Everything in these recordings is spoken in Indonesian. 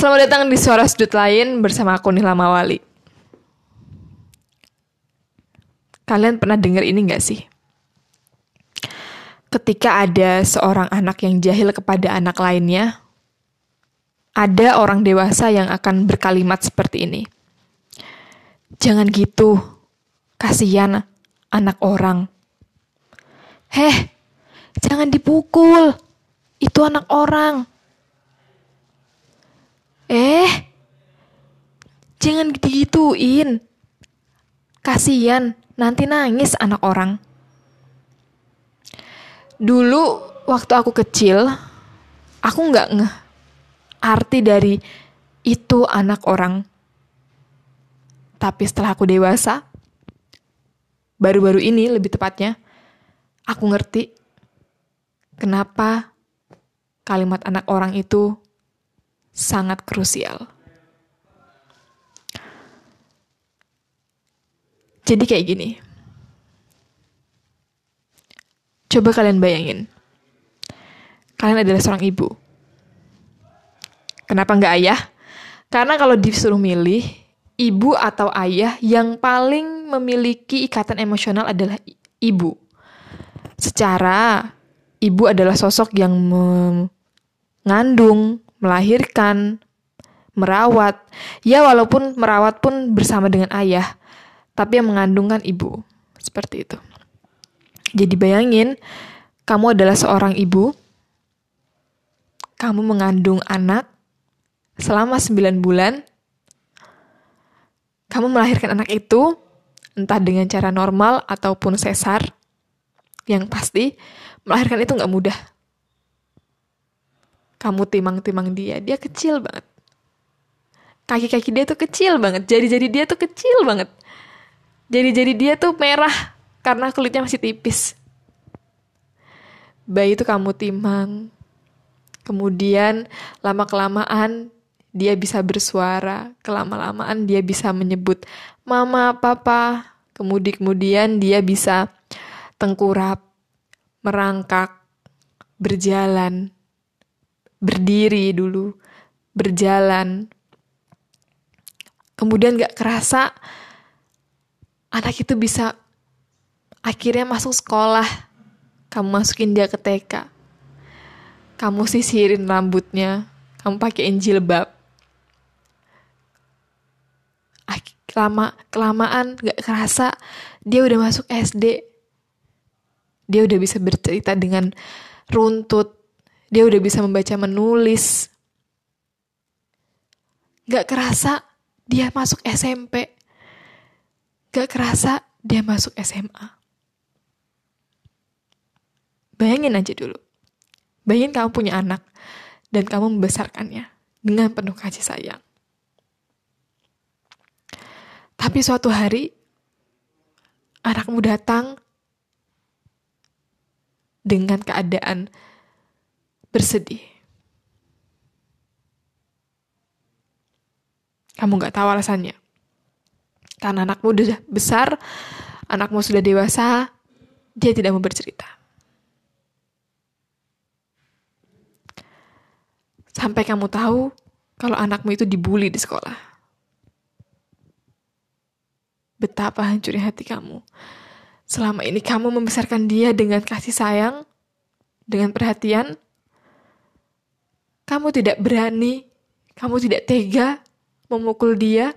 Selamat datang di Suara Sudut Lain bersama aku Nila Mawali. Kalian pernah dengar ini gak sih? Ketika ada seorang anak yang jahil kepada anak lainnya, ada orang dewasa yang akan berkalimat seperti ini. Jangan gitu, kasihan anak orang. Heh, jangan dipukul, itu anak orang. Jangan digituin. Kasian, nanti nangis anak orang. Dulu waktu aku kecil, aku nggak ngeh arti dari itu anak orang. Tapi setelah aku dewasa, baru-baru ini lebih tepatnya, aku ngerti kenapa kalimat anak orang itu sangat krusial. Jadi kayak gini. Coba kalian bayangin. Kalian adalah seorang ibu. Kenapa nggak ayah? Karena kalau disuruh milih, ibu atau ayah yang paling memiliki ikatan emosional adalah ibu. Secara, ibu adalah sosok yang mengandung, melahirkan, merawat. Ya walaupun merawat pun bersama dengan ayah, tapi yang mengandungkan ibu. Seperti itu. Jadi bayangin, kamu adalah seorang ibu, kamu mengandung anak selama 9 bulan, kamu melahirkan anak itu, entah dengan cara normal ataupun sesar, yang pasti melahirkan itu nggak mudah kamu timang-timang dia, dia kecil banget. Kaki-kaki dia tuh kecil banget, jari-jari dia tuh kecil banget. Jari-jari dia tuh merah karena kulitnya masih tipis. Bayi itu kamu timang. Kemudian lama-kelamaan dia bisa bersuara, kelama-lamaan dia bisa menyebut mama, papa. Kemudian-kemudian dia bisa tengkurap, merangkak, berjalan, berdiri dulu, berjalan. Kemudian gak kerasa anak itu bisa akhirnya masuk sekolah. Kamu masukin dia ke TK. Kamu sisirin rambutnya. Kamu pakai jilbab. Lama, kelamaan gak kerasa dia udah masuk SD. Dia udah bisa bercerita dengan runtut, dia udah bisa membaca menulis. Gak kerasa dia masuk SMP. Gak kerasa dia masuk SMA. Bayangin aja dulu. Bayangin kamu punya anak dan kamu membesarkannya dengan penuh kasih sayang. Tapi suatu hari anakmu datang dengan keadaan bersedih. Kamu gak tahu alasannya. Karena anakmu udah besar, anakmu sudah dewasa, dia tidak mau bercerita. Sampai kamu tahu kalau anakmu itu dibully di sekolah. Betapa hancurnya hati kamu. Selama ini kamu membesarkan dia dengan kasih sayang, dengan perhatian, kamu tidak berani, kamu tidak tega memukul dia,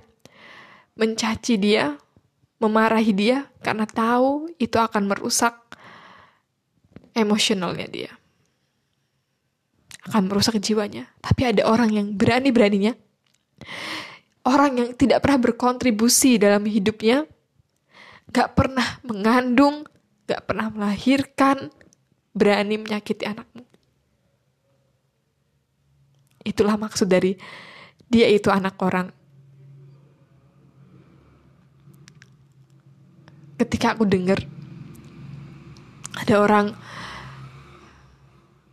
mencaci dia, memarahi dia karena tahu itu akan merusak emosionalnya dia. Akan merusak jiwanya. Tapi ada orang yang berani-beraninya, orang yang tidak pernah berkontribusi dalam hidupnya, gak pernah mengandung, gak pernah melahirkan, berani menyakiti anakmu. Itulah maksud dari dia itu anak orang. Ketika aku dengar ada orang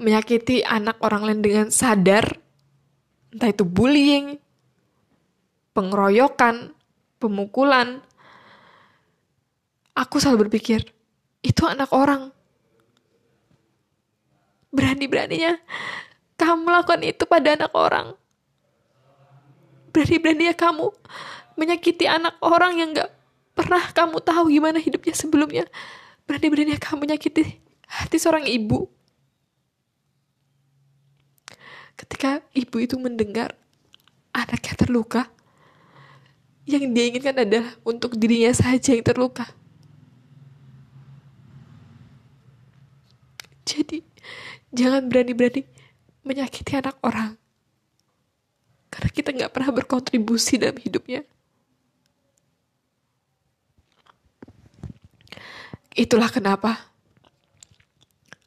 menyakiti anak orang lain dengan sadar, entah itu bullying, pengeroyokan, pemukulan, aku selalu berpikir, itu anak orang. Berani-beraninya kamu melakukan itu pada anak orang. Berani-beraninya kamu menyakiti anak orang yang gak pernah kamu tahu gimana hidupnya sebelumnya. Berani-beraninya kamu menyakiti hati seorang ibu. Ketika ibu itu mendengar anaknya terluka, yang dia inginkan adalah untuk dirinya saja yang terluka. Jadi, jangan berani-berani menyakiti anak orang. Karena kita nggak pernah berkontribusi dalam hidupnya. Itulah kenapa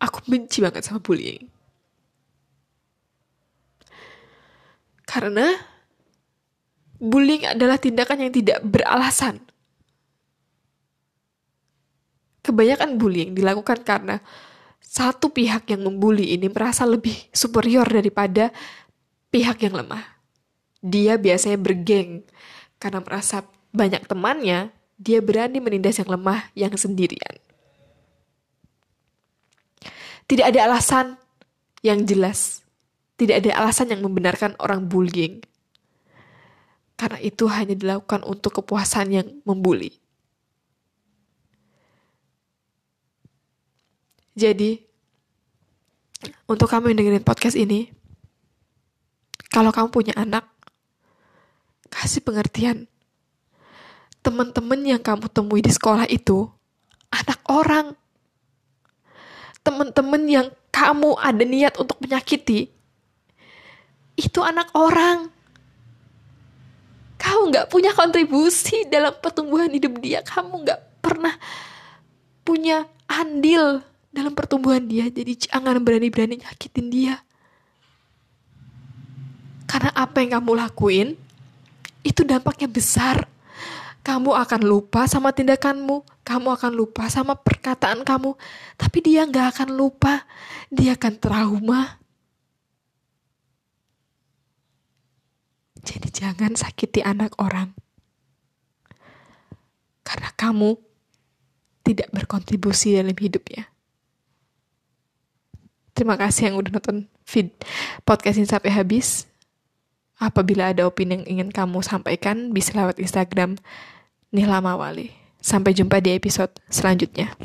aku benci banget sama bullying. Karena bullying adalah tindakan yang tidak beralasan. Kebanyakan bullying dilakukan karena satu pihak yang membuli ini merasa lebih superior daripada pihak yang lemah. Dia biasanya bergeng karena merasa banyak temannya, dia berani menindas yang lemah yang sendirian. Tidak ada alasan yang jelas, tidak ada alasan yang membenarkan orang bullying. Karena itu hanya dilakukan untuk kepuasan yang membuli. Jadi, untuk kamu yang dengerin podcast ini, kalau kamu punya anak, kasih pengertian. Teman-teman yang kamu temui di sekolah itu, anak orang. Teman-teman yang kamu ada niat untuk menyakiti, itu anak orang. Kamu nggak punya kontribusi dalam pertumbuhan hidup dia. Kamu nggak pernah punya andil dalam pertumbuhan dia. Jadi jangan berani-berani nyakitin dia. Karena apa yang kamu lakuin, itu dampaknya besar. Kamu akan lupa sama tindakanmu, kamu akan lupa sama perkataan kamu, tapi dia nggak akan lupa, dia akan trauma. Jadi jangan sakiti anak orang. Karena kamu tidak berkontribusi dalam hidupnya. Terima kasih yang udah nonton feed podcast ini sampai habis. Apabila ada opini yang ingin kamu sampaikan, bisa lewat Instagram Nila Mawali. Sampai jumpa di episode selanjutnya.